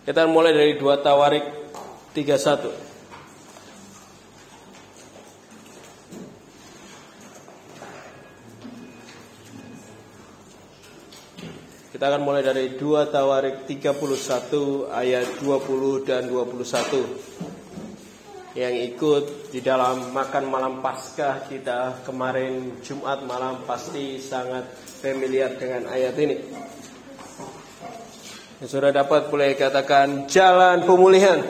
Kita mulai dari dua Tawarik 31. Kita akan mulai dari 2 Tawarik 31 ayat 20 dan 21 Yang ikut di dalam makan malam Paskah kita kemarin Jumat malam pasti sangat familiar dengan ayat ini sudah dapat boleh katakan jalan pemulihan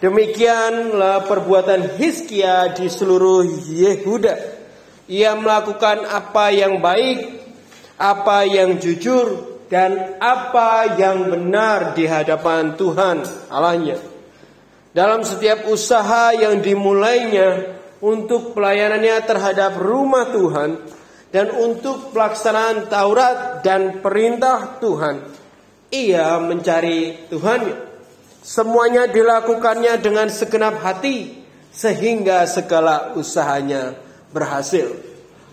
Demikianlah perbuatan Hizkia di seluruh Yehuda ia melakukan apa yang baik, apa yang jujur, dan apa yang benar di hadapan Tuhan Allahnya. Dalam setiap usaha yang dimulainya untuk pelayanannya terhadap rumah Tuhan dan untuk pelaksanaan Taurat dan perintah Tuhan, ia mencari Tuhannya. Semuanya dilakukannya dengan segenap hati sehingga segala usahanya berhasil.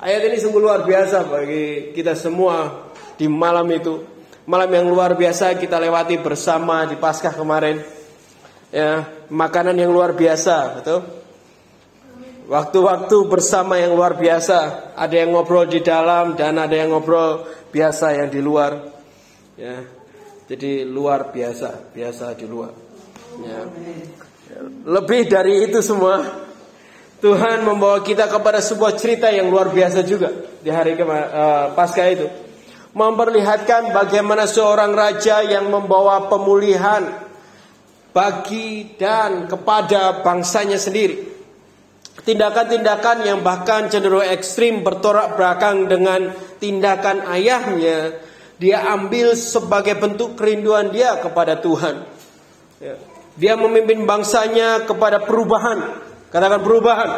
Ayat ini sungguh luar biasa bagi kita semua di malam itu. Malam yang luar biasa kita lewati bersama di Paskah kemarin. Ya, makanan yang luar biasa, betul? Waktu-waktu bersama yang luar biasa. Ada yang ngobrol di dalam dan ada yang ngobrol biasa yang di luar. Ya. Jadi luar biasa, biasa di luar. Ya. Lebih dari itu semua Tuhan membawa kita kepada sebuah cerita yang luar biasa juga di hari uh, pasca itu. Memperlihatkan bagaimana seorang raja yang membawa pemulihan bagi dan kepada bangsanya sendiri. Tindakan-tindakan yang bahkan cenderung ekstrim bertorak belakang dengan tindakan ayahnya, dia ambil sebagai bentuk kerinduan dia kepada Tuhan. Ya. Dia memimpin bangsanya kepada perubahan Katakan perubahan.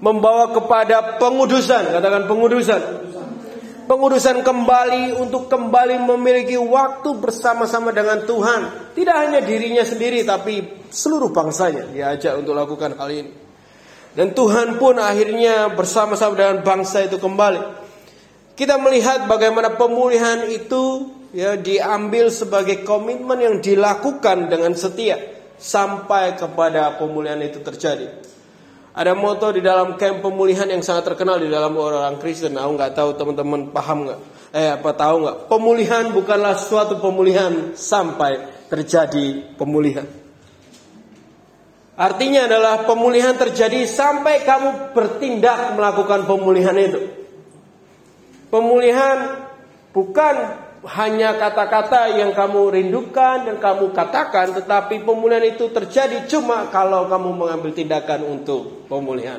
Membawa kepada pengudusan. Katakan pengudusan. Pengudusan kembali untuk kembali memiliki waktu bersama-sama dengan Tuhan. Tidak hanya dirinya sendiri tapi seluruh bangsanya diajak untuk lakukan hal ini. Dan Tuhan pun akhirnya bersama-sama dengan bangsa itu kembali. Kita melihat bagaimana pemulihan itu ya diambil sebagai komitmen yang dilakukan dengan setia sampai kepada pemulihan itu terjadi. Ada moto di dalam camp pemulihan yang sangat terkenal di dalam orang Kristen. Aku nggak tahu teman-teman paham nggak? Eh apa tahu nggak? Pemulihan bukanlah suatu pemulihan sampai terjadi pemulihan. Artinya adalah pemulihan terjadi sampai kamu bertindak melakukan pemulihan itu. Pemulihan bukan hanya kata-kata yang kamu rindukan dan kamu katakan, tetapi pemulihan itu terjadi cuma kalau kamu mengambil tindakan untuk pemulihan.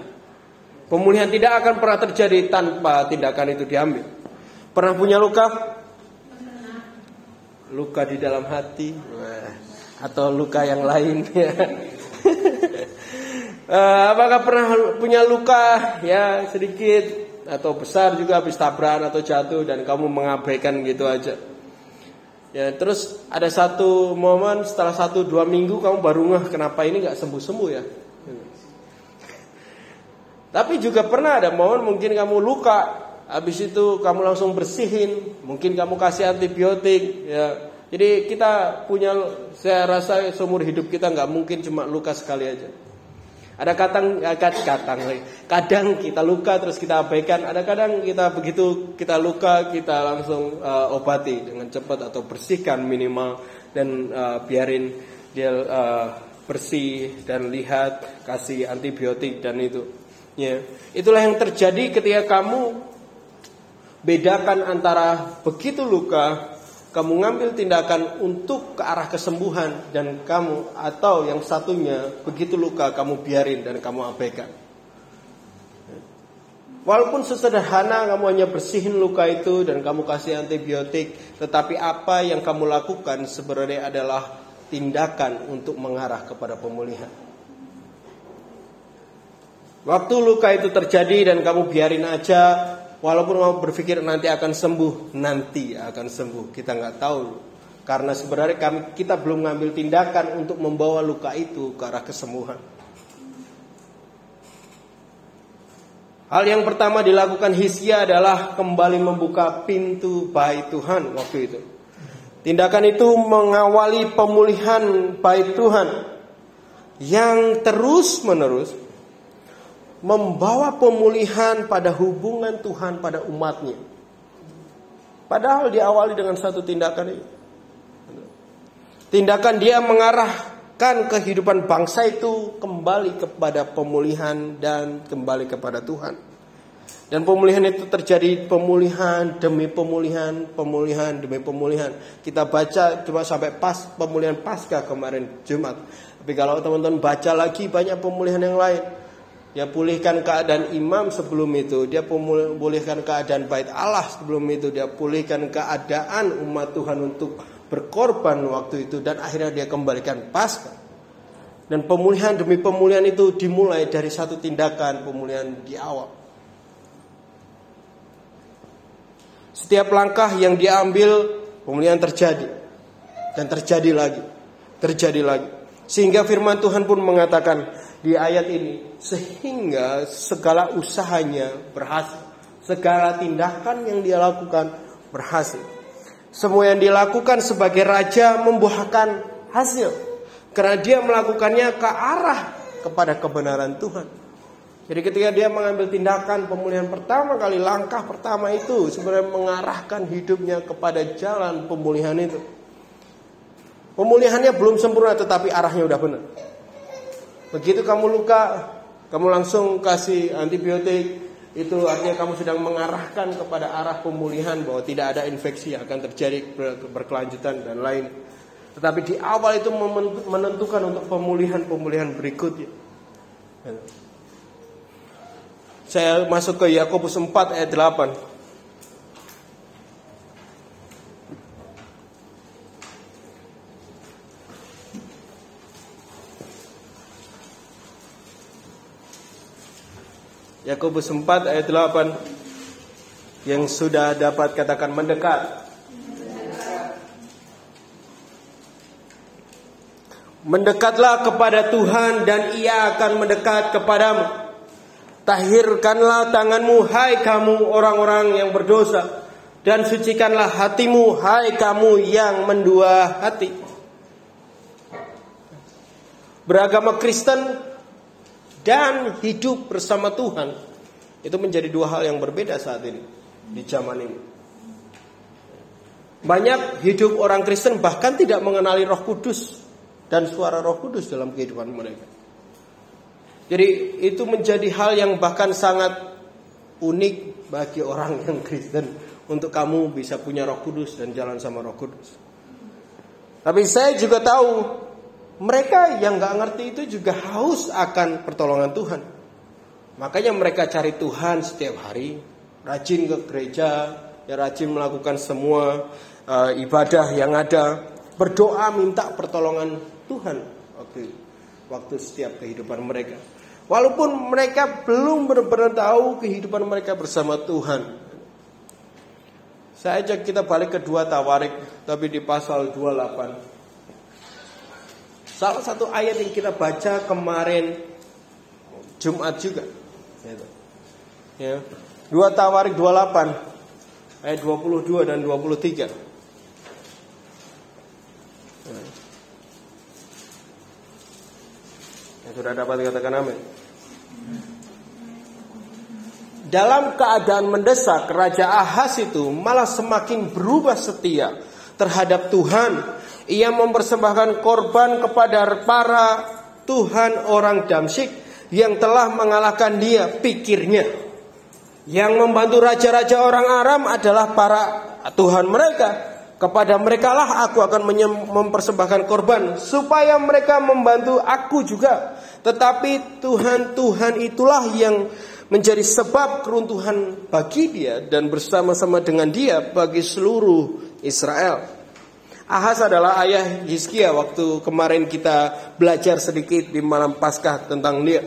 Pemulihan tidak akan pernah terjadi tanpa tindakan itu diambil. Pernah punya luka? Luka di dalam hati, atau luka yang lain? Eh, apakah pernah punya luka ya sedikit atau besar juga habis tabrakan atau jatuh dan kamu mengabaikan gitu aja. Ya, terus ada satu momen setelah satu dua minggu kamu baru ngeh kenapa ini nggak sembuh sembuh ya. Tapi juga pernah ada momen mungkin kamu luka, habis itu kamu langsung bersihin, mungkin kamu kasih antibiotik, ya. Jadi kita punya, saya rasa seumur hidup kita nggak mungkin cuma luka sekali aja. Ada kadang kadang kadang kita luka terus kita abaikan, ada kadang kita begitu kita luka kita langsung uh, obati dengan cepat atau bersihkan minimal dan uh, biarin dia uh, bersih dan lihat kasih antibiotik dan itu. Ya, itulah yang terjadi ketika kamu bedakan antara begitu luka kamu ngambil tindakan untuk ke arah kesembuhan dan kamu atau yang satunya begitu luka kamu biarin dan kamu abaikan. Walaupun sesederhana kamu hanya bersihin luka itu dan kamu kasih antibiotik, tetapi apa yang kamu lakukan sebenarnya adalah tindakan untuk mengarah kepada pemulihan. Waktu luka itu terjadi dan kamu biarin aja, Walaupun kamu berpikir nanti akan sembuh, nanti akan sembuh. Kita nggak tahu karena sebenarnya kami kita belum mengambil tindakan untuk membawa luka itu ke arah kesembuhan. Hal yang pertama dilakukan Hisya adalah kembali membuka pintu baik Tuhan waktu itu. Tindakan itu mengawali pemulihan bait Tuhan yang terus-menerus membawa pemulihan pada hubungan Tuhan pada umatnya. Padahal diawali dengan satu tindakan ini. Tindakan dia mengarahkan kehidupan bangsa itu kembali kepada pemulihan dan kembali kepada Tuhan. Dan pemulihan itu terjadi pemulihan demi pemulihan, pemulihan demi pemulihan. Kita baca cuma sampai pas pemulihan pasca kemarin Jumat. Tapi kalau teman-teman baca lagi banyak pemulihan yang lain. Dia pulihkan keadaan imam sebelum itu, dia pulihkan keadaan bait Allah sebelum itu, dia pulihkan keadaan umat Tuhan untuk berkorban waktu itu dan akhirnya dia kembalikan pasca. Dan pemulihan demi pemulihan itu dimulai dari satu tindakan pemulihan di awal. Setiap langkah yang diambil pemulihan terjadi dan terjadi lagi, terjadi lagi. Sehingga firman Tuhan pun mengatakan di ayat ini, sehingga segala usahanya berhasil, segala tindakan yang dia lakukan berhasil. Semua yang dilakukan sebagai raja membuahkan hasil karena dia melakukannya ke arah kepada kebenaran Tuhan. Jadi ketika dia mengambil tindakan pemulihan pertama kali, langkah pertama itu sebenarnya mengarahkan hidupnya kepada jalan pemulihan itu. Pemulihannya belum sempurna tetapi arahnya udah benar. Begitu kamu luka, kamu langsung kasih antibiotik, itu artinya kamu sedang mengarahkan kepada arah pemulihan bahwa tidak ada infeksi yang akan terjadi berkelanjutan dan lain. Tetapi di awal itu menentukan untuk pemulihan-pemulihan berikutnya. Saya masuk ke Yakobus 4 ayat 8. Yakobus 4 ayat 8 yang sudah dapat katakan mendekat. Mendekatlah kepada Tuhan dan Ia akan mendekat kepadamu. Tahirkanlah tanganmu hai kamu orang-orang yang berdosa dan sucikanlah hatimu hai kamu yang mendua hati. Beragama Kristen dan hidup bersama Tuhan itu menjadi dua hal yang berbeda saat ini di zaman ini. Banyak hidup orang Kristen bahkan tidak mengenali Roh Kudus dan suara Roh Kudus dalam kehidupan mereka. Jadi itu menjadi hal yang bahkan sangat unik bagi orang yang Kristen untuk kamu bisa punya Roh Kudus dan jalan sama Roh Kudus. Tapi saya juga tahu mereka yang nggak ngerti itu juga haus akan pertolongan Tuhan. Makanya mereka cari Tuhan setiap hari, rajin ke gereja, ya rajin melakukan semua uh, ibadah yang ada, berdoa minta pertolongan Tuhan waktu waktu setiap kehidupan mereka. Walaupun mereka belum benar-benar tahu kehidupan mereka bersama Tuhan. Saya ajak kita balik ke dua tawarik, tapi di pasal 28. Salah satu ayat yang kita baca kemarin Jumat juga. Ya. Dua tawarik 28 ayat 22 dan 23. Yang sudah dapat katakan amin. Dalam keadaan mendesak, Raja Ahas itu malah semakin berubah setia terhadap Tuhan. Ia mempersembahkan korban kepada para Tuhan orang Damsik yang telah mengalahkan dia pikirnya. Yang membantu raja-raja orang Aram adalah para Tuhan mereka. Kepada mereka lah aku akan mempersembahkan korban supaya mereka membantu aku juga. Tetapi Tuhan Tuhan itulah yang menjadi sebab keruntuhan bagi dia dan bersama-sama dengan dia bagi seluruh Israel. Ahas adalah ayah Hizkia waktu kemarin kita belajar sedikit di malam Paskah tentang dia.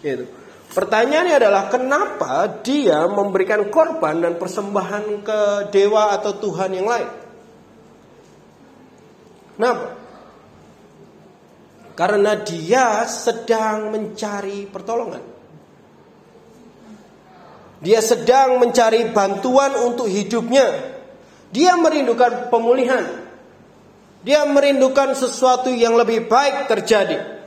Itu. Pertanyaannya adalah kenapa dia memberikan korban dan persembahan ke dewa atau Tuhan yang lain? Kenapa? Karena dia sedang mencari pertolongan. Dia sedang mencari bantuan untuk hidupnya. Dia merindukan pemulihan. Dia merindukan sesuatu yang lebih baik terjadi.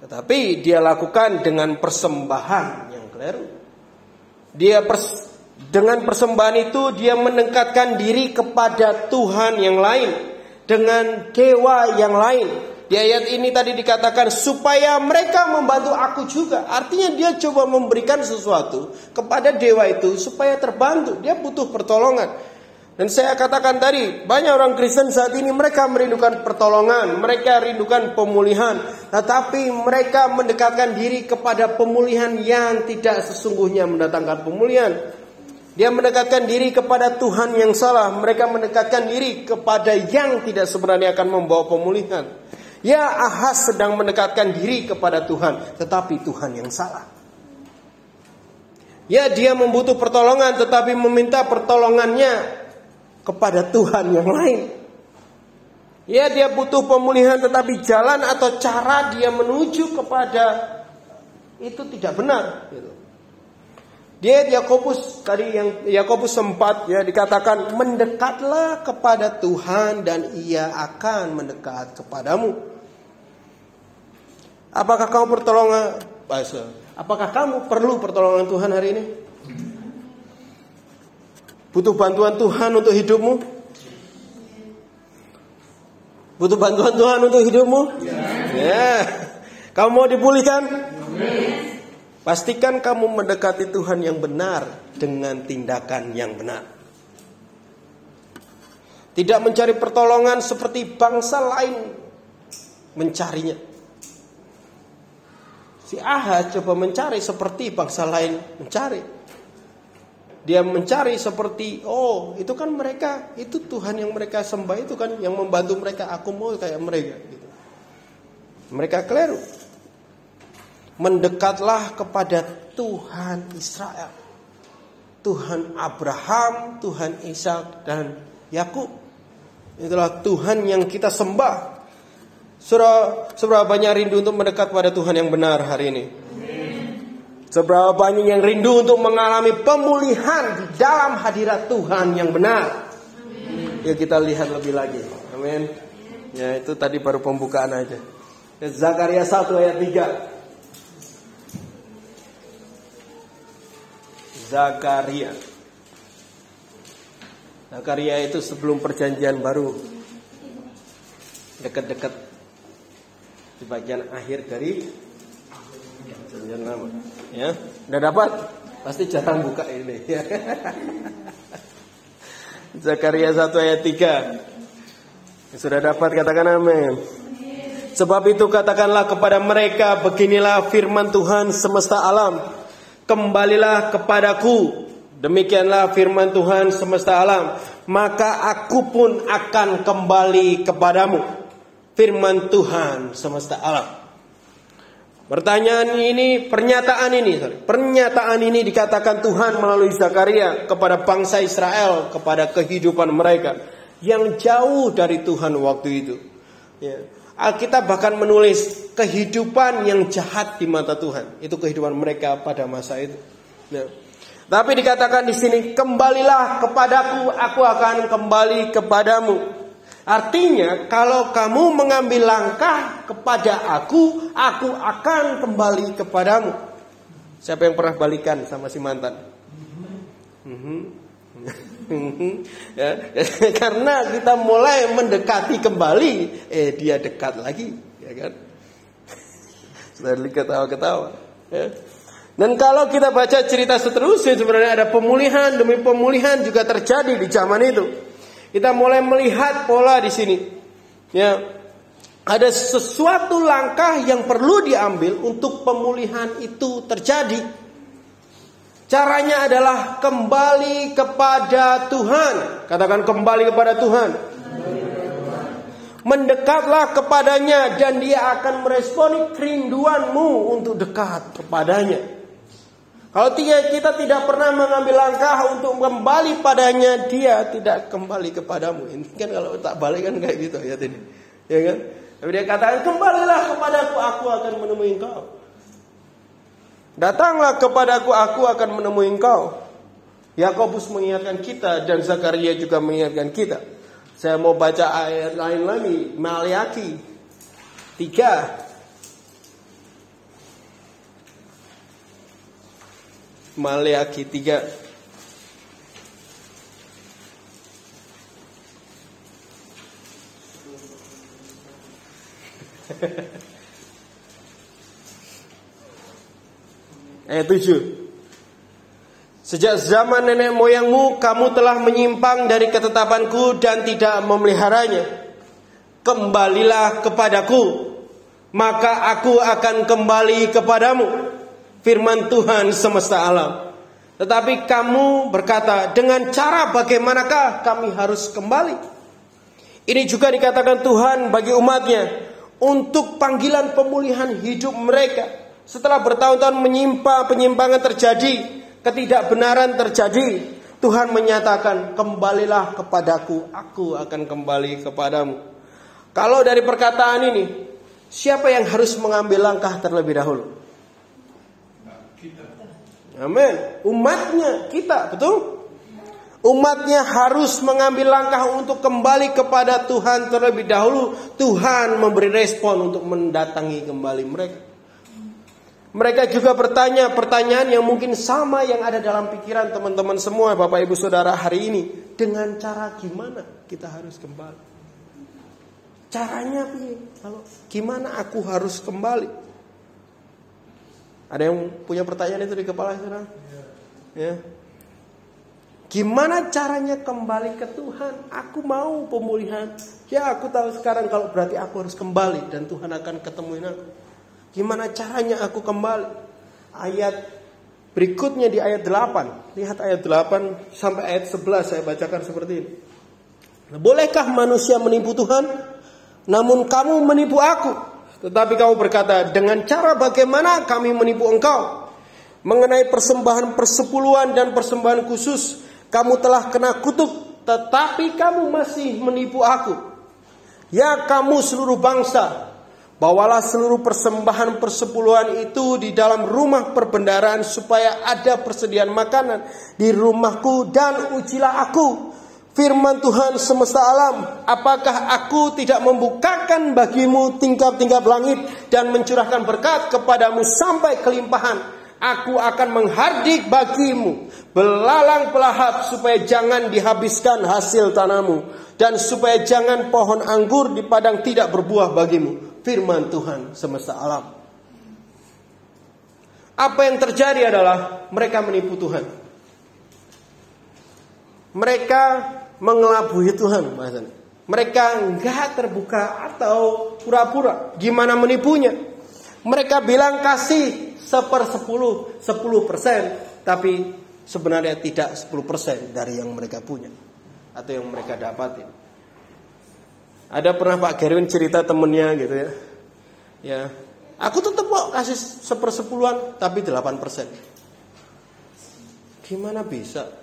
Tetapi dia lakukan dengan persembahan yang keliru. Dia pers dengan persembahan itu dia mendekatkan diri kepada Tuhan yang lain dengan dewa yang lain. Di ayat ini tadi dikatakan supaya mereka membantu aku juga. Artinya dia coba memberikan sesuatu kepada dewa itu supaya terbantu. Dia butuh pertolongan. Dan saya katakan tadi, banyak orang Kristen saat ini mereka merindukan pertolongan, mereka rindukan pemulihan, tetapi mereka mendekatkan diri kepada pemulihan yang tidak sesungguhnya mendatangkan pemulihan. Dia mendekatkan diri kepada Tuhan yang salah, mereka mendekatkan diri kepada yang tidak sebenarnya akan membawa pemulihan. Ya Ahas sedang mendekatkan diri kepada Tuhan, tetapi Tuhan yang salah. Ya dia membutuh pertolongan tetapi meminta pertolongannya kepada Tuhan yang lain. Ya dia butuh pemulihan tetapi jalan atau cara dia menuju kepada itu tidak benar. Gitu. Dia Yakobus tadi yang Yakobus sempat ya dikatakan mendekatlah kepada Tuhan dan ia akan mendekat kepadamu. Apakah kamu pertolongan Apakah kamu perlu pertolongan Tuhan hari ini? Butuh bantuan Tuhan untuk hidupmu? Butuh bantuan Tuhan untuk hidupmu? Ya. ya. Kamu mau dipulihkan? Pastikan kamu mendekati Tuhan yang benar dengan tindakan yang benar. Tidak mencari pertolongan seperti bangsa lain mencarinya. Si Ahad coba mencari seperti bangsa lain mencari. Dia mencari seperti oh itu kan mereka itu Tuhan yang mereka sembah itu kan yang membantu mereka aku mau kayak mereka gitu. Mereka keliru. Mendekatlah kepada Tuhan Israel. Tuhan Abraham, Tuhan Ishak dan Yakub. Itulah Tuhan yang kita sembah. Surah, seberapa banyak rindu untuk mendekat pada Tuhan yang benar hari ini? Seberapa banyak yang rindu untuk mengalami pemulihan di dalam hadirat Tuhan yang benar. Ya kita lihat lebih lagi. Amin. Ya itu tadi baru pembukaan aja. Ya, Zakaria 1 ayat 3. Zakaria. Zakaria itu sebelum perjanjian baru. Dekat-dekat di bagian akhir dari perjanjian lama. Ya, udah dapat? Pasti jarang buka ini. Zakaria 1 ayat 3. Sudah dapat katakan amin. Sebab itu katakanlah kepada mereka beginilah firman Tuhan semesta alam. Kembalilah kepadaku. Demikianlah firman Tuhan semesta alam. Maka aku pun akan kembali kepadamu. Firman Tuhan semesta alam. Pertanyaan ini, pernyataan ini, sorry, pernyataan ini dikatakan Tuhan melalui Zakaria kepada bangsa Israel, kepada kehidupan mereka yang jauh dari Tuhan waktu itu. Ya. Alkitab bahkan menulis kehidupan yang jahat di mata Tuhan. Itu kehidupan mereka pada masa itu. Ya. Tapi dikatakan di sini, kembalilah kepadaku, aku akan kembali kepadamu. Artinya kalau kamu mengambil langkah kepada aku, aku akan kembali kepadamu. Siapa yang pernah balikan sama si mantan? ya, karena kita mulai mendekati kembali, eh dia dekat lagi, ya kan? Sudah ketawa-ketawa. Ya. Dan kalau kita baca cerita seterusnya sebenarnya ada pemulihan demi pemulihan juga terjadi di zaman itu. Kita mulai melihat pola di sini. Ya, ada sesuatu langkah yang perlu diambil untuk pemulihan itu terjadi. Caranya adalah kembali kepada Tuhan. Katakan kembali kepada Tuhan. Mendekatlah kepadanya dan dia akan meresponi kerinduanmu untuk dekat kepadanya. Kalau tiga kita tidak pernah mengambil langkah untuk kembali padanya, dia tidak kembali kepadamu. Ini kan kalau tak balik kan kayak gitu ya ini. Ya kan? Tapi dia katakan kembalilah kepadaku, aku akan menemui engkau. Datanglah kepadaku, aku akan menemui engkau. Yakobus mengingatkan kita dan Zakaria juga mengingatkan kita. Saya mau baca ayat lain lagi, Maliaki 3. Maliaki 3 Ayat 7. Sejak zaman nenek moyangmu kamu telah menyimpang dari ketetapanku dan tidak memeliharanya. Kembalilah kepadaku, maka aku akan kembali kepadamu. Firman Tuhan semesta alam. Tetapi kamu berkata, dengan cara bagaimanakah kami harus kembali? Ini juga dikatakan Tuhan bagi umatnya untuk panggilan pemulihan hidup mereka. Setelah bertahun-tahun menyimpang, penyimpangan terjadi, ketidakbenaran terjadi, Tuhan menyatakan, "Kembalilah kepadaku, aku akan kembali kepadamu." Kalau dari perkataan ini, siapa yang harus mengambil langkah terlebih dahulu? Amin. Umatnya kita, betul? Umatnya harus mengambil langkah untuk kembali kepada Tuhan terlebih dahulu. Tuhan memberi respon untuk mendatangi kembali mereka. Mereka juga bertanya pertanyaan yang mungkin sama yang ada dalam pikiran teman-teman semua Bapak Ibu Saudara hari ini. Dengan cara gimana kita harus kembali? Caranya Kalau gimana aku harus kembali? Ada yang punya pertanyaan itu di kepala saudara? Ya. Gimana caranya kembali ke Tuhan? Aku mau pemulihan. Ya aku tahu sekarang kalau berarti aku harus kembali dan Tuhan akan ketemuin aku. Gimana caranya aku kembali? Ayat berikutnya di ayat 8. Lihat ayat 8 sampai ayat 11 saya bacakan seperti ini. Bolehkah manusia menipu Tuhan? Namun kamu menipu aku. Tetapi kamu berkata, dengan cara bagaimana kami menipu engkau? Mengenai persembahan persepuluhan dan persembahan khusus, kamu telah kena kutuk, tetapi kamu masih menipu aku. Ya kamu seluruh bangsa, bawalah seluruh persembahan persepuluhan itu di dalam rumah perbendaraan supaya ada persediaan makanan di rumahku dan ujilah aku. Firman Tuhan semesta alam, apakah aku tidak membukakan bagimu tingkap-tingkap langit dan mencurahkan berkat kepadamu sampai kelimpahan? Aku akan menghardik bagimu belalang pelahap supaya jangan dihabiskan hasil tanamu dan supaya jangan pohon anggur di padang tidak berbuah bagimu. Firman Tuhan semesta alam. Apa yang terjadi adalah mereka menipu Tuhan. Mereka mengelabui Tuhan bahasanya. Mereka enggak terbuka atau pura-pura. Gimana menipunya? Mereka bilang kasih seper sepuluh, persen, tapi sebenarnya tidak sepuluh persen dari yang mereka punya atau yang mereka dapatin. Ada pernah Pak Gerwin cerita temennya gitu ya, ya, aku tetap kok kasih sepersepuluhan tapi delapan persen. Gimana bisa?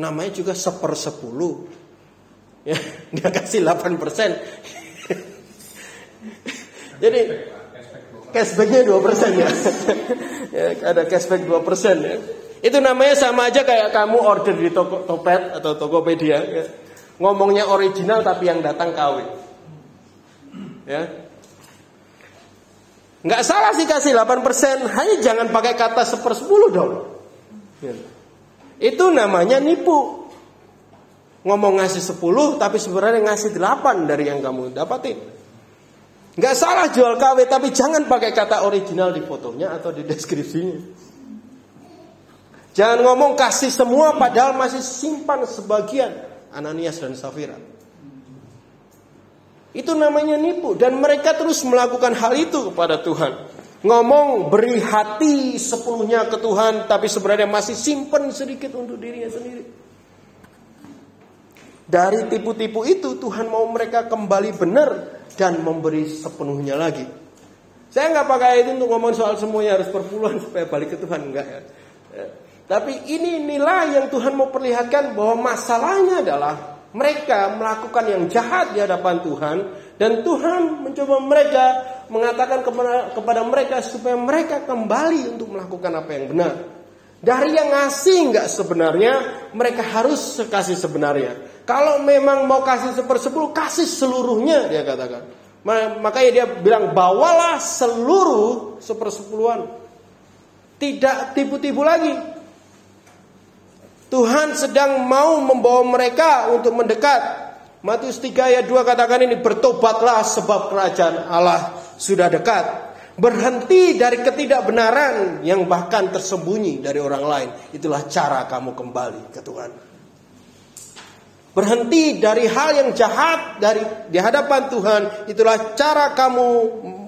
Namanya juga sepersepuluh, ya dia kasih delapan persen. Jadi cashbacknya 2% ya. ya. Ada cashback 2% ya. Itu namanya sama aja kayak kamu order di toko Topet atau Tokopedia ya. Ngomongnya original tapi yang datang KW. Ya. Nggak salah sih kasih 8%, hanya jangan pakai kata sepersepuluh dong. Ya. Itu namanya nipu. Ngomong ngasih 10 tapi sebenarnya ngasih 8 dari yang kamu dapatin. Nggak salah jual KW, tapi jangan pakai kata original di fotonya atau di deskripsinya. Jangan ngomong kasih semua padahal masih simpan sebagian Ananias dan Safira. Itu namanya nipu dan mereka terus melakukan hal itu kepada Tuhan. Ngomong beri hati sepenuhnya ke Tuhan tapi sebenarnya masih simpan sedikit untuk dirinya sendiri. Dari tipu-tipu itu Tuhan mau mereka kembali benar dan memberi sepenuhnya lagi. Saya nggak pakai itu untuk ngomong soal semuanya harus perpuluhan supaya balik ke Tuhan enggak ya. ya. Tapi ini nilai yang Tuhan mau perlihatkan bahwa masalahnya adalah mereka melakukan yang jahat di hadapan Tuhan dan Tuhan mencoba mereka mengatakan kepada, kepada mereka supaya mereka kembali untuk melakukan apa yang benar. Dari yang ngasih nggak sebenarnya, mereka harus kasih sebenarnya. Kalau memang mau kasih sepersepuluh, kasih seluruhnya dia katakan. Makanya dia bilang bawalah seluruh sepersepuluhan. Tidak tipu-tipu lagi. Tuhan sedang mau membawa mereka untuk mendekat. Matius 3 ayat 2 katakan ini bertobatlah sebab kerajaan Allah sudah dekat. Berhenti dari ketidakbenaran yang bahkan tersembunyi dari orang lain. Itulah cara kamu kembali ke Tuhan. Berhenti dari hal yang jahat dari di hadapan Tuhan. Itulah cara kamu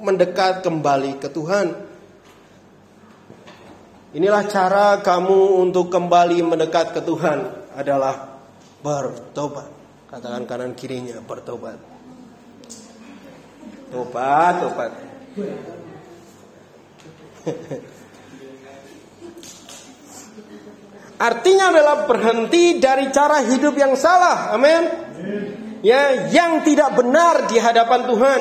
mendekat kembali ke Tuhan. Inilah cara kamu untuk kembali mendekat ke Tuhan adalah bertobat. Katakan kanan kirinya bertobat. Tobat, tobat. Artinya adalah berhenti dari cara hidup yang salah. Amin. Ya, yang tidak benar di hadapan Tuhan.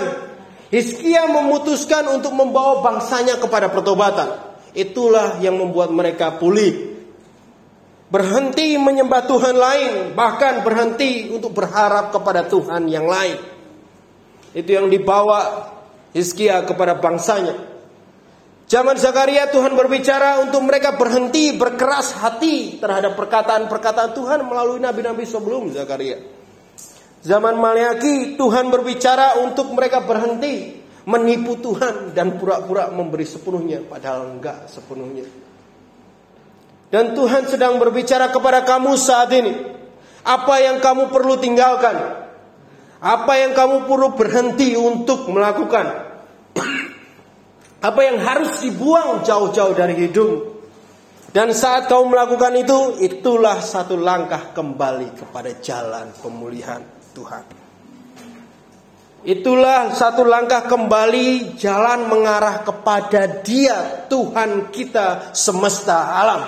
Hizkia memutuskan untuk membawa bangsanya kepada pertobatan. Itulah yang membuat mereka pulih. Berhenti menyembah Tuhan lain, bahkan berhenti untuk berharap kepada Tuhan yang lain. Itu yang dibawa Hizkia kepada bangsanya. Zaman Zakaria Tuhan berbicara untuk mereka berhenti berkeras hati terhadap perkataan-perkataan Tuhan melalui nabi-nabi sebelum Zakaria. Zaman Maliaki Tuhan berbicara untuk mereka berhenti menipu Tuhan dan pura-pura memberi sepenuhnya padahal enggak sepenuhnya. Dan Tuhan sedang berbicara kepada kamu saat ini. Apa yang kamu perlu tinggalkan? Apa yang kamu perlu berhenti untuk melakukan? Apa yang harus dibuang jauh-jauh dari hidup. Dan saat kau melakukan itu, itulah satu langkah kembali kepada jalan pemulihan Tuhan. Itulah satu langkah kembali jalan mengarah kepada Dia, Tuhan kita semesta alam.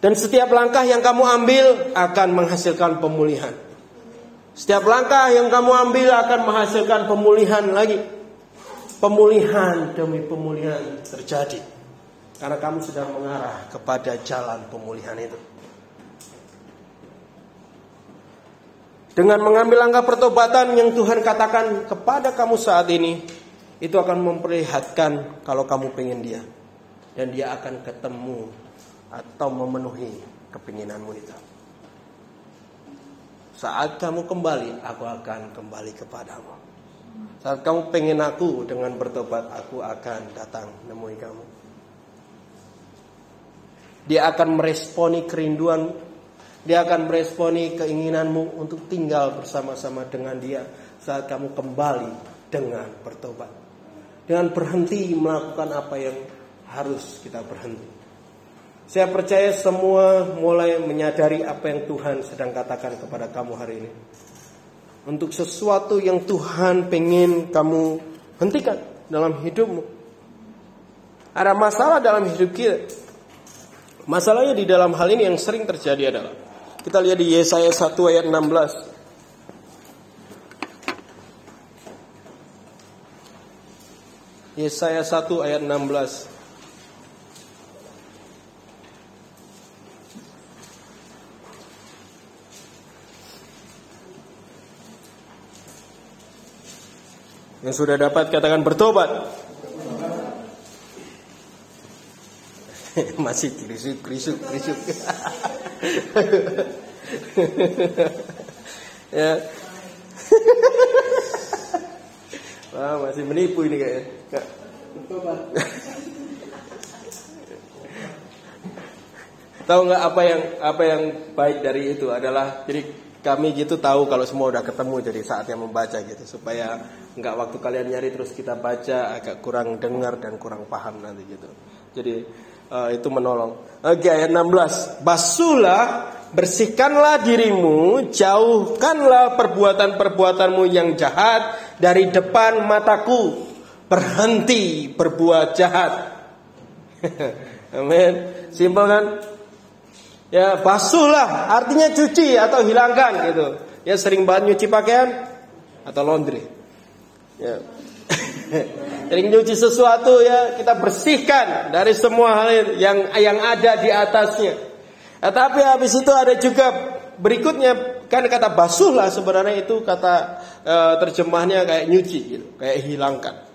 Dan setiap langkah yang kamu ambil akan menghasilkan pemulihan. Setiap langkah yang kamu ambil akan menghasilkan pemulihan lagi pemulihan demi pemulihan terjadi. Karena kamu sedang mengarah kepada jalan pemulihan itu. Dengan mengambil langkah pertobatan yang Tuhan katakan kepada kamu saat ini, itu akan memperlihatkan kalau kamu pengen dia. Dan dia akan ketemu atau memenuhi kepinginanmu itu. Saat kamu kembali, aku akan kembali kepadamu. Saat kamu pengen aku dengan bertobat, aku akan datang nemui kamu. Dia akan meresponi kerinduan, dia akan meresponi keinginanmu untuk tinggal bersama-sama dengan dia saat kamu kembali dengan bertobat. Dengan berhenti melakukan apa yang harus kita berhenti. Saya percaya semua mulai menyadari apa yang Tuhan sedang katakan kepada kamu hari ini untuk sesuatu yang Tuhan pengen kamu hentikan dalam hidupmu. Ada masalah dalam hidup kita. Masalahnya di dalam hal ini yang sering terjadi adalah kita lihat di Yesaya 1 ayat 16. Yesaya 1 ayat 16. Yang sudah dapat katakan bertobat. Masih krisuk krisuk krisuk. ya. Wah, masih menipu ini kayaknya. Kak. Tahu nggak apa yang apa yang baik dari itu adalah jadi kami gitu tahu kalau semua udah ketemu jadi saatnya membaca gitu supaya nggak waktu kalian nyari terus kita baca agak kurang dengar dan kurang paham nanti gitu. Jadi uh, itu menolong. Oke ayat 16. Basuhlah, bersihkanlah dirimu, jauhkanlah perbuatan-perbuatanmu yang jahat dari depan mataku. Berhenti berbuat jahat. Amin. Simpel kan? Ya basuhlah artinya cuci atau hilangkan gitu. Ya sering banget nyuci pakaian atau laundry. Ya. Jadi nyuci sesuatu ya kita bersihkan dari semua hal yang yang ada di atasnya. Tetapi habis itu ada juga berikutnya kan kata basuh lah sebenarnya itu kata e, terjemahnya kayak nyuci gitu, kayak hilangkan.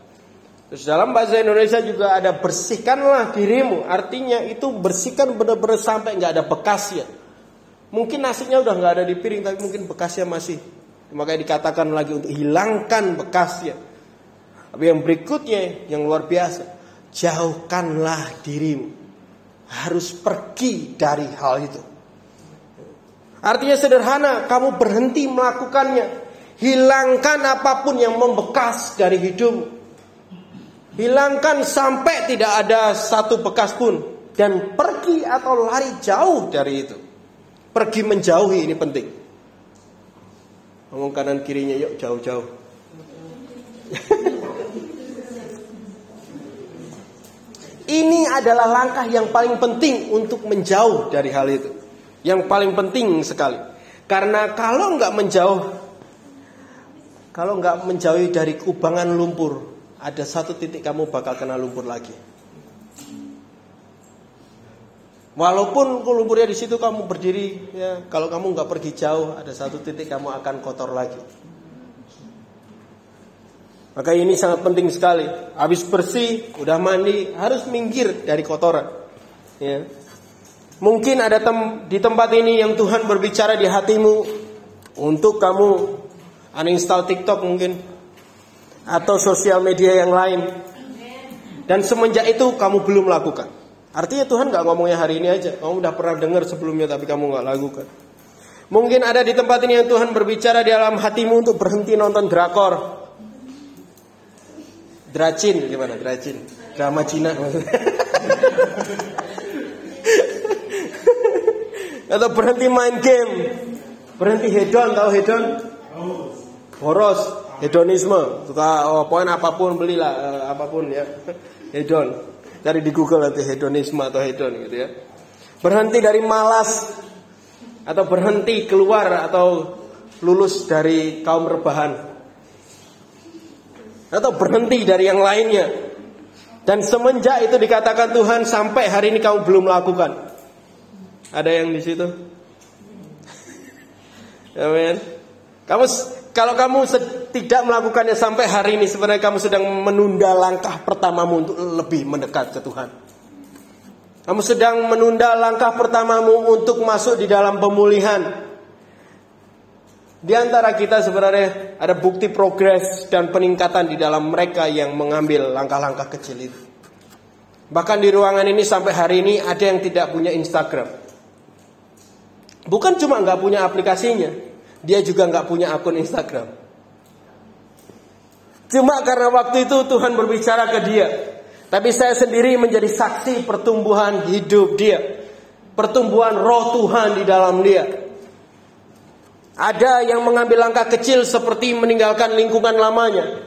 Terus dalam bahasa Indonesia juga ada bersihkanlah dirimu. Artinya itu bersihkan benar-benar sampai nggak ada bekasnya. Mungkin nasinya udah nggak ada di piring tapi mungkin bekasnya masih. Makanya dikatakan lagi untuk hilangkan bekasnya. Tapi yang berikutnya yang luar biasa, jauhkanlah dirimu. Harus pergi dari hal itu. Artinya sederhana, kamu berhenti melakukannya. Hilangkan apa pun yang membekas dari hidup. Hilangkan sampai tidak ada satu bekas pun dan pergi atau lari jauh dari itu. Pergi menjauhi ini penting. Ngomong kanan kirinya yuk jauh-jauh. ini adalah langkah yang paling penting untuk menjauh dari hal itu. Yang paling penting sekali. Karena kalau nggak menjauh, kalau nggak menjauhi dari kubangan lumpur, ada satu titik kamu bakal kena lumpur lagi. Walaupun lumpurnya di situ kamu berdiri, ya kalau kamu nggak pergi jauh, ada satu titik kamu akan kotor lagi. Maka ini sangat penting sekali. Habis bersih, udah mandi, harus minggir dari kotoran. Ya. Mungkin ada tem di tempat ini yang Tuhan berbicara di hatimu untuk kamu uninstall TikTok mungkin atau sosial media yang lain. Dan semenjak itu kamu belum lakukan. Artinya Tuhan nggak ngomongnya hari ini aja. Kamu udah pernah dengar sebelumnya tapi kamu nggak lakukan. Mungkin ada di tempat ini yang Tuhan berbicara di dalam hatimu untuk berhenti nonton drakor. Dracin gimana? Dracin. Drama Cina Atau berhenti main game. Berhenti hedon, tahu hedon? Boros hedonisme. Suka oh, poin apa pun belilah uh, apa pun ya. Hedon. Cari di Google nanti hedonisme atau hedon gitu ya. Berhenti dari malas atau berhenti keluar atau lulus dari kaum rebahan. Atau berhenti dari yang lainnya. Dan semenjak itu dikatakan Tuhan sampai hari ini kamu belum melakukan. Ada yang di situ? Amin. Kamu kalau kamu tidak melakukannya sampai hari ini sebenarnya kamu sedang menunda langkah pertamamu untuk lebih mendekat ke Tuhan. Kamu sedang menunda langkah pertamamu untuk masuk di dalam pemulihan. Di antara kita sebenarnya ada bukti progres dan peningkatan di dalam mereka yang mengambil langkah-langkah kecil itu. Bahkan di ruangan ini sampai hari ini ada yang tidak punya Instagram. Bukan cuma nggak punya aplikasinya, dia juga nggak punya akun Instagram. Cuma karena waktu itu Tuhan berbicara ke dia. Tapi saya sendiri menjadi saksi pertumbuhan hidup dia. Pertumbuhan roh Tuhan di dalam dia. Ada yang mengambil langkah kecil seperti meninggalkan lingkungan lamanya.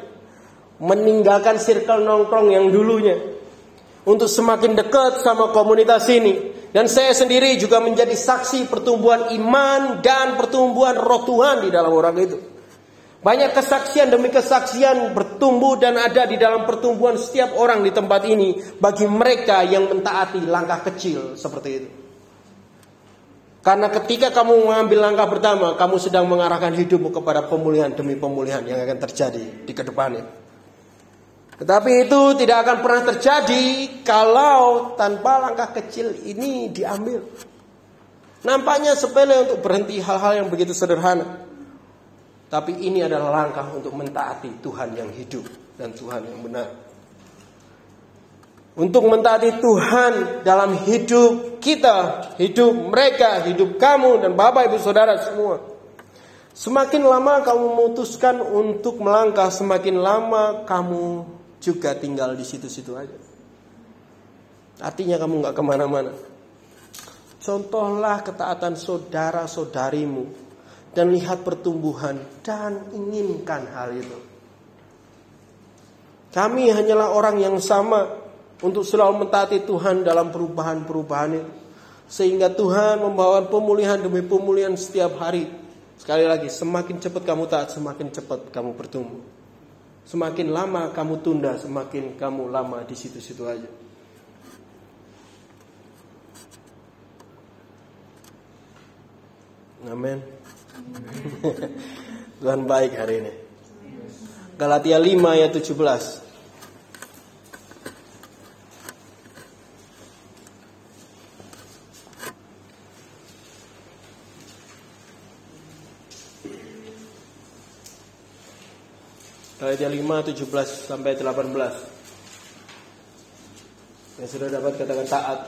Meninggalkan circle nongkrong yang dulunya. Untuk semakin dekat sama komunitas ini. Dan saya sendiri juga menjadi saksi pertumbuhan iman dan pertumbuhan roh Tuhan di dalam orang itu. Banyak kesaksian demi kesaksian bertumbuh dan ada di dalam pertumbuhan setiap orang di tempat ini bagi mereka yang mentaati langkah kecil seperti itu. Karena ketika kamu mengambil langkah pertama, kamu sedang mengarahkan hidupmu kepada pemulihan demi pemulihan yang akan terjadi di ke depannya. Tetapi itu tidak akan pernah terjadi kalau tanpa langkah kecil ini diambil. Nampaknya sepele untuk berhenti hal-hal yang begitu sederhana. Tapi ini adalah langkah untuk mentaati Tuhan yang hidup dan Tuhan yang benar. Untuk mentaati Tuhan dalam hidup kita, hidup mereka, hidup kamu dan Bapak Ibu Saudara semua. Semakin lama kamu memutuskan untuk melangkah, semakin lama kamu juga tinggal di situ-situ aja. Artinya kamu nggak ke mana-mana. Contohlah ketaatan saudara-saudarimu dan lihat pertumbuhan dan inginkan hal itu. Kami hanyalah orang yang sama untuk selalu mentaati Tuhan dalam perubahan-perubahan itu. Sehingga Tuhan membawa pemulihan demi pemulihan setiap hari. Sekali lagi, semakin cepat kamu taat, semakin cepat kamu bertumbuh. Semakin lama kamu tunda, semakin kamu lama di situ-situ aja. Amin. Tuhan baik hari ini. Galatia 5 ayat 17. Galatia 5 17 sampai 18. Yang sudah dapat katakan taat.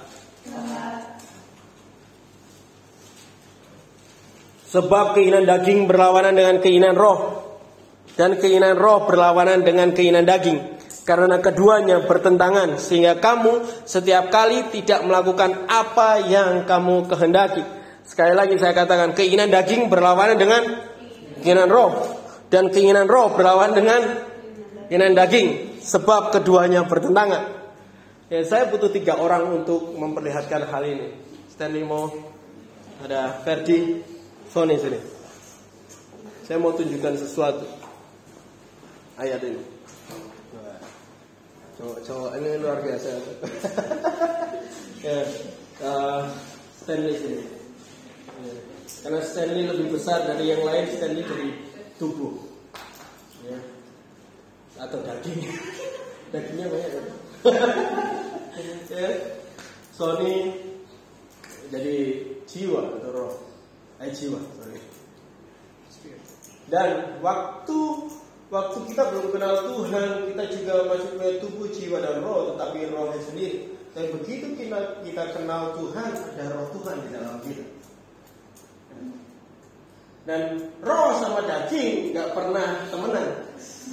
Sebab keinginan daging berlawanan dengan keinginan roh dan keinginan roh berlawanan dengan keinginan daging karena keduanya bertentangan sehingga kamu setiap kali tidak melakukan apa yang kamu kehendaki. Sekali lagi saya katakan keinginan daging berlawanan dengan keinginan roh dan keinginan roh berlawan dengan keinginan daging sebab keduanya bertentangan. Ya, saya butuh tiga orang untuk memperlihatkan hal ini. Stanley mau ada Ferdi, Sony sini. Saya mau tunjukkan sesuatu ayat ini. Coba, ini luar biasa. ya, uh, Stanley sini. Ya. Karena Stanley lebih besar dari yang lain, Stanley dari tubuh. Atau daging. Dagingnya banyak kan? Ya. Sony jadi jiwa atau roh. Eh jiwa sorry. Dan waktu waktu kita belum kenal Tuhan kita juga masih punya tubuh jiwa dan roh tetapi rohnya sendiri. Dan begitu kita kita kenal Tuhan ada roh Tuhan di dalam kita dan roh sama daging nggak pernah temenan.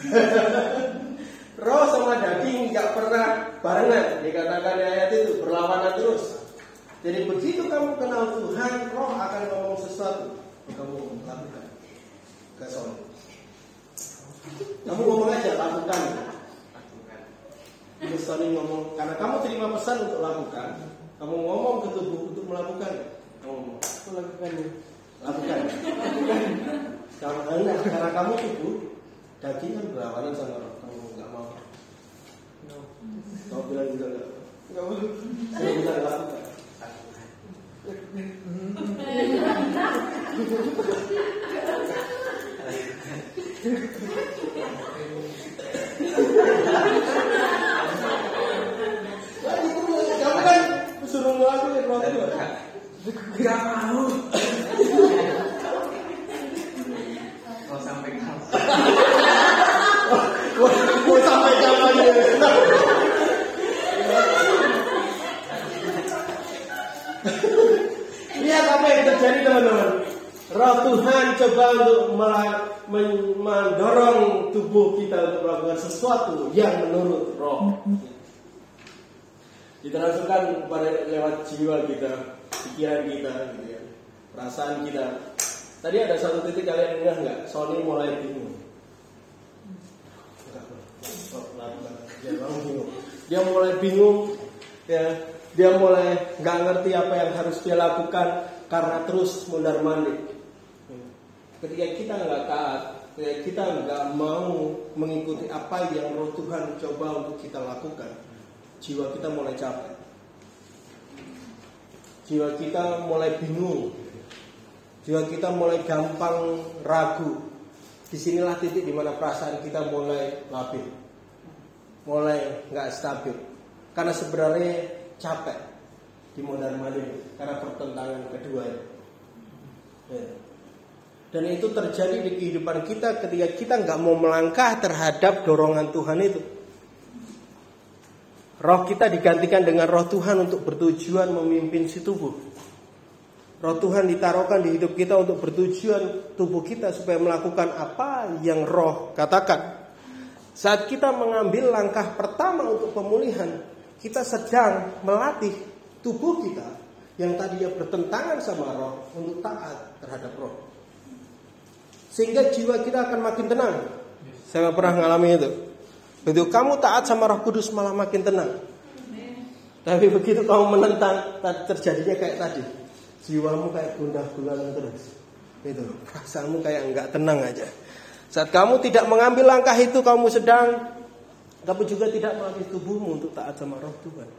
roh sama daging nggak pernah barengan. Dikatakan di ayat itu berlawanan terus. Jadi begitu kamu kenal Tuhan, roh akan ngomong sesuatu. Kamu lakukan. Gak Kamu ngomong aja, lakukan. Sony ngomong, karena kamu terima pesan untuk lakukan, kamu ngomong ke tubuh untuk melakukan. Kamu ngomong, aku lakukan. Lakukan. Karena, karena kamu itu daging kan berlawanan sama roh kamu nggak mau. Kamu bilang juga nggak? Nggak mau. Saya bilang lakukan Kamu kan suruh ngelakuin roh itu. Gak mau. Mau sampai kapan ya? Lihat apa yang terjadi teman-teman. Roh Tuhan coba untuk mendorong tubuh kita untuk melakukan sesuatu yang menurut roh. Ditransferkan pada lewat jiwa kita, pikiran kita, gitu ya. perasaan kita. Tadi ada satu titik kalian ingat nggak? Sony mulai bingung. Dia mulai bingung, ya. Dia mulai nggak ngerti apa yang harus dia lakukan karena terus mundar mandir. Ketika kita nggak taat, ketika kita nggak mau mengikuti apa yang Roh Tuhan coba untuk kita lakukan, jiwa kita mulai capek. Jiwa kita mulai bingung. Jiwa kita mulai gampang ragu. Di sinilah titik di mana perasaan kita mulai labil mulai nggak stabil karena sebenarnya capek di modern mandir karena pertentangan kedua ya. Dan itu terjadi di kehidupan kita ketika kita nggak mau melangkah terhadap dorongan Tuhan itu. Roh kita digantikan dengan roh Tuhan untuk bertujuan memimpin si tubuh. Roh Tuhan ditaruhkan di hidup kita untuk bertujuan tubuh kita supaya melakukan apa yang roh katakan. Saat kita mengambil langkah pertama untuk pemulihan, kita sedang melatih tubuh kita yang tadinya bertentangan sama roh untuk taat terhadap roh. Sehingga jiwa kita akan makin tenang. Saya pernah mengalami itu. Begitu kamu taat sama roh kudus malah makin tenang. Tapi begitu kamu menentang, terjadinya kayak tadi. Jiwamu kayak gundah gulana terus. Itu, perasaanmu kayak enggak tenang aja. Saat kamu tidak mengambil langkah itu, kamu sedang, kamu juga tidak melatih tubuhmu untuk taat sama roh Tuhan.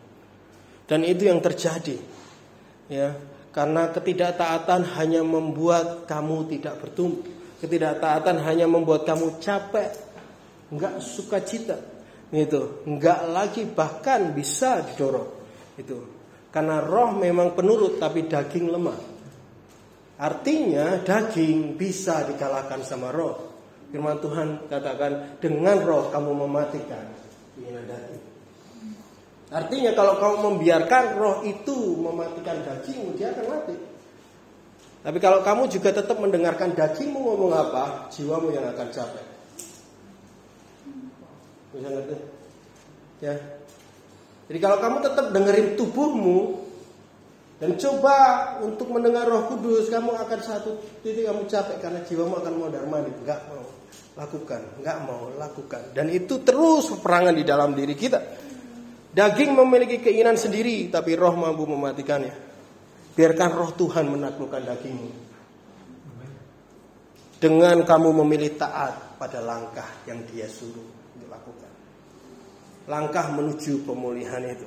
Dan itu yang terjadi. Ya, karena ketidaktaatan hanya membuat kamu tidak bertumbuh. Ketidaktaatan hanya membuat kamu capek, nggak suka cita, gitu, nggak lagi bahkan bisa didorong, itu. Karena roh memang penurut tapi daging lemah. Artinya daging bisa dikalahkan sama roh. Firman Tuhan katakan dengan roh kamu mematikan keinginan daging. Artinya kalau kamu membiarkan roh itu mematikan dagingmu, dia akan mati. Tapi kalau kamu juga tetap mendengarkan dagingmu ngomong apa, jiwamu yang akan capek. Bisa ngerti? Ya. Jadi kalau kamu tetap dengerin tubuhmu dan coba untuk mendengar Roh Kudus, kamu akan satu titik kamu capek karena jiwamu akan mau darmani, enggak mau lakukan, nggak mau lakukan. Dan itu terus peperangan di dalam diri kita. Daging memiliki keinginan sendiri, tapi roh mampu mematikannya. Biarkan roh Tuhan menaklukkan dagingmu. Dengan kamu memilih taat pada langkah yang dia suruh. Langkah menuju pemulihan itu.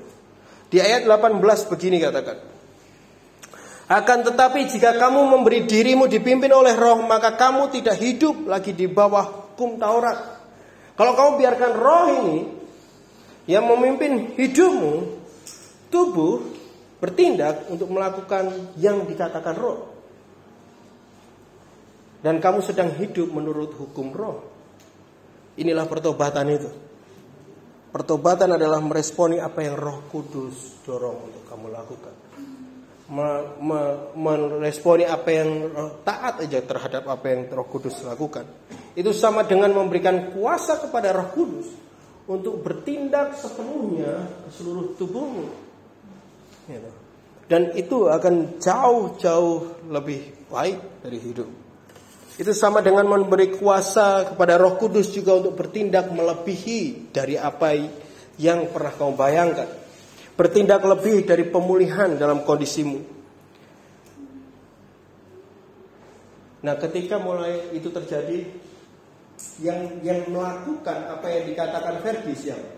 Di ayat 18 begini katakan. Akan tetapi jika kamu memberi dirimu dipimpin oleh roh Maka kamu tidak hidup lagi di bawah hukum Taurat Kalau kamu biarkan roh ini Yang memimpin hidupmu Tubuh bertindak untuk melakukan yang dikatakan roh Dan kamu sedang hidup menurut hukum roh Inilah pertobatan itu Pertobatan adalah meresponi apa yang roh kudus dorong untuk kamu lakukan meresponi apa yang taat aja terhadap apa yang Roh Kudus lakukan. Itu sama dengan memberikan kuasa kepada Roh Kudus untuk bertindak sepenuhnya ke seluruh tubuhmu. Gitu. Dan itu akan jauh-jauh lebih baik dari hidup. Itu sama dengan memberi kuasa kepada Roh Kudus juga untuk bertindak melebihi dari apa yang pernah kamu bayangkan bertindak lebih dari pemulihan dalam kondisimu. Nah, ketika mulai itu terjadi, yang yang melakukan apa yang dikatakan Ferdi siapa?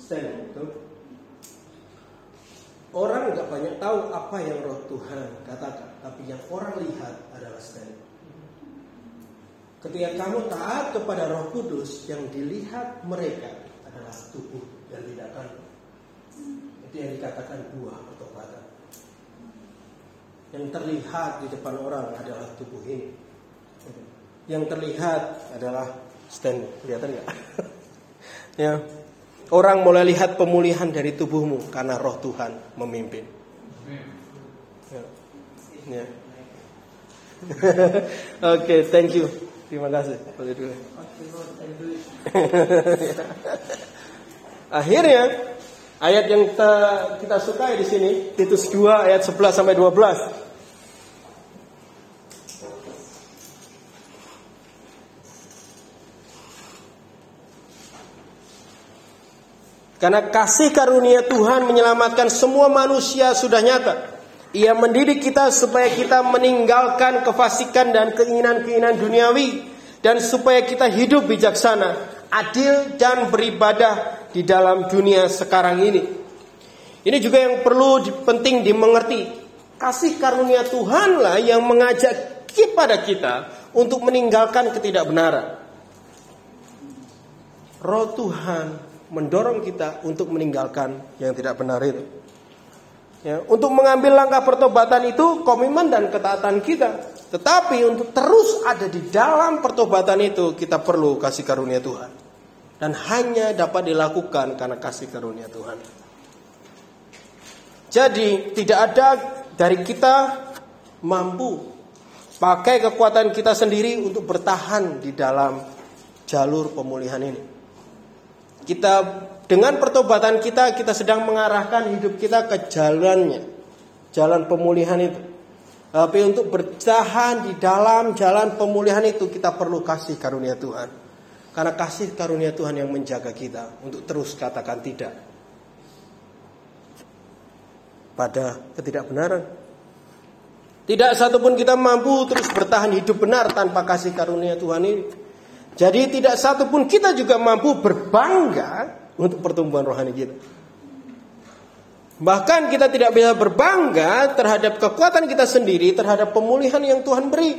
Stand, itu. Orang nggak banyak tahu apa yang Roh Tuhan katakan, tapi yang orang lihat adalah stand. Ketika kamu taat kepada Roh Kudus, yang dilihat mereka adalah tubuh dan tindakan. Itu yang dikatakan buah ketobatan yang terlihat di depan orang adalah tubuh ini. Yang terlihat adalah stand. Kelihatan nggak? Ya orang mulai lihat pemulihan dari tubuhmu karena roh Tuhan memimpin ya, ya. Oke, okay, thank you. Terima kasih. Boleh dulu. Akhirnya ayat yang kita, kita sukai di sini Titus 2 ayat 11 sampai 12. Karena kasih karunia Tuhan menyelamatkan semua manusia sudah nyata. Ia mendidik kita supaya kita meninggalkan kefasikan dan keinginan-keinginan duniawi dan supaya kita hidup bijaksana, adil dan beribadah di dalam dunia sekarang ini. Ini juga yang perlu penting dimengerti. Kasih karunia Tuhanlah yang mengajak kepada kita untuk meninggalkan ketidakbenaran. Roh Tuhan mendorong kita untuk meninggalkan yang tidak benar itu. Ya, untuk mengambil langkah pertobatan itu komitmen dan ketaatan kita. Tetapi untuk terus ada di dalam pertobatan itu kita perlu kasih karunia Tuhan dan hanya dapat dilakukan karena kasih karunia Tuhan. Jadi tidak ada dari kita mampu pakai kekuatan kita sendiri untuk bertahan di dalam jalur pemulihan ini. Kita dengan pertobatan kita kita sedang mengarahkan hidup kita ke jalannya, jalan pemulihan itu. Tapi untuk bertahan di dalam jalan pemulihan itu kita perlu kasih karunia Tuhan. Karena kasih karunia Tuhan yang menjaga kita untuk terus katakan tidak pada ketidakbenaran. Tidak satupun kita mampu terus bertahan hidup benar tanpa kasih karunia Tuhan ini. Jadi tidak satupun kita juga mampu berbangga untuk pertumbuhan rohani kita. Bahkan kita tidak bisa berbangga terhadap kekuatan kita sendiri, terhadap pemulihan yang Tuhan beri.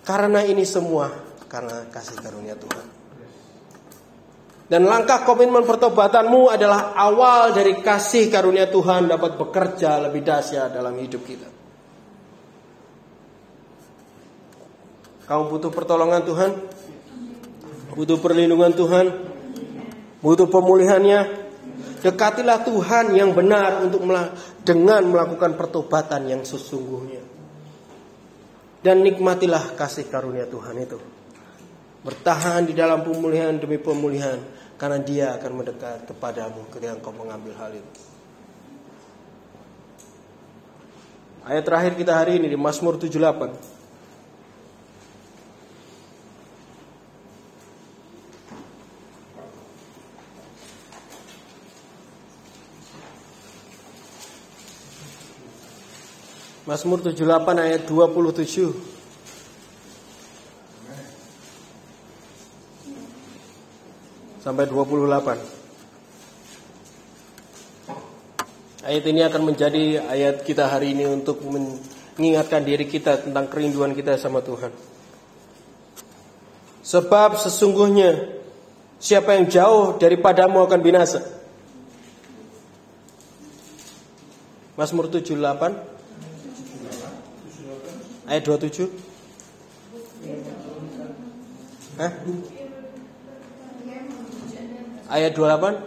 Karena ini semua karena kasih karunia Tuhan. Dan langkah komitmen pertobatanmu adalah awal dari kasih karunia Tuhan dapat bekerja lebih dahsyat dalam hidup kita. Kamu butuh pertolongan Tuhan? Butuh perlindungan Tuhan? Butuh pemulihannya? Dekatilah Tuhan yang benar untuk dengan melakukan pertobatan yang sesungguhnya. Dan nikmatilah kasih karunia Tuhan itu. Bertahan di dalam pemulihan demi pemulihan karena dia akan mendekat kepadamu ketika engkau mengambil hal itu. Ayat terakhir kita hari ini di Mazmur 78. Mazmur 78 ayat 27. Sampai 28. Ayat ini akan menjadi ayat kita hari ini untuk mengingatkan diri kita tentang kerinduan kita sama Tuhan. Sebab sesungguhnya siapa yang jauh daripadamu akan binasa. Mazmur 78 Ayat 27. Hah? Ayat 28.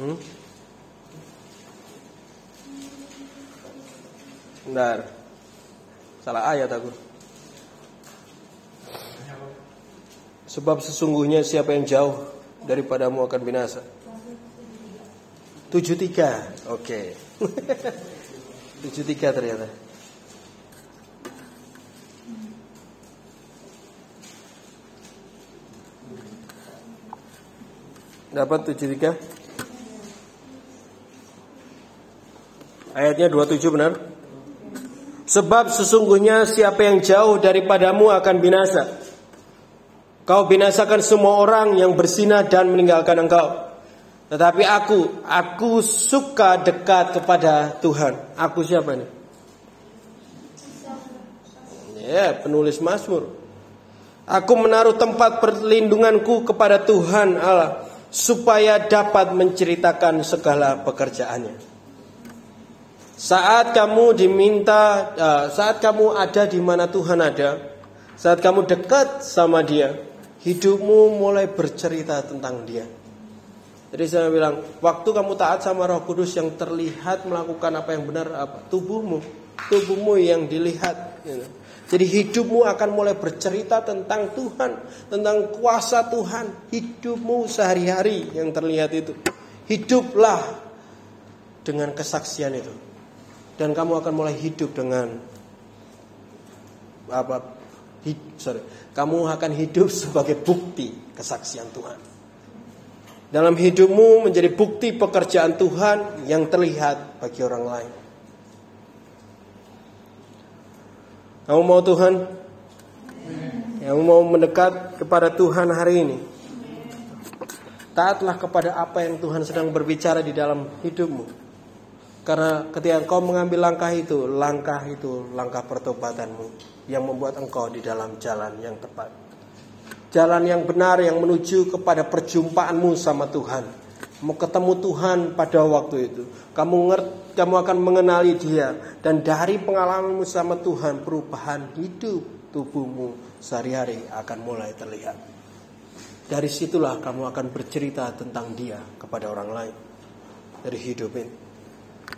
Hmm? Bentar. Salah ayat aku. Sebab sesungguhnya siapa yang jauh daripadamu akan binasa. 73. Oke. Okay. 73 ternyata. Dapat 73? Ayatnya 27 benar? Sebab sesungguhnya siapa yang jauh daripadamu akan binasa. Kau binasakan semua orang yang bersinah dan meninggalkan engkau. Tetapi aku, aku suka dekat kepada Tuhan. Aku siapa nih? Ya, penulis Mazmur. Aku menaruh tempat perlindunganku kepada Tuhan Allah supaya dapat menceritakan segala pekerjaannya. Saat kamu diminta, uh, saat kamu ada di mana Tuhan ada, saat kamu dekat sama Dia, hidupmu mulai bercerita tentang dia. Jadi saya bilang, waktu kamu taat sama Roh Kudus yang terlihat melakukan apa yang benar apa? Tubuhmu, tubuhmu yang dilihat. Jadi hidupmu akan mulai bercerita tentang Tuhan, tentang kuasa Tuhan. Hidupmu sehari-hari yang terlihat itu. Hiduplah dengan kesaksian itu. Dan kamu akan mulai hidup dengan apa? Sorry, kamu akan hidup sebagai bukti kesaksian Tuhan. Dalam hidupmu menjadi bukti pekerjaan Tuhan yang terlihat bagi orang lain. Kamu mau Tuhan? Yang mau mendekat kepada Tuhan hari ini. Taatlah kepada apa yang Tuhan sedang berbicara di dalam hidupmu. Karena ketika engkau mengambil langkah itu, langkah itu langkah pertobatanmu yang membuat engkau di dalam jalan yang tepat. Jalan yang benar yang menuju kepada perjumpaanmu sama Tuhan. Mau ketemu Tuhan pada waktu itu. Kamu ngerti, kamu akan mengenali Dia dan dari pengalamanmu sama Tuhan perubahan hidup tubuhmu sehari-hari akan mulai terlihat. Dari situlah kamu akan bercerita tentang Dia kepada orang lain. Dari hidup ini.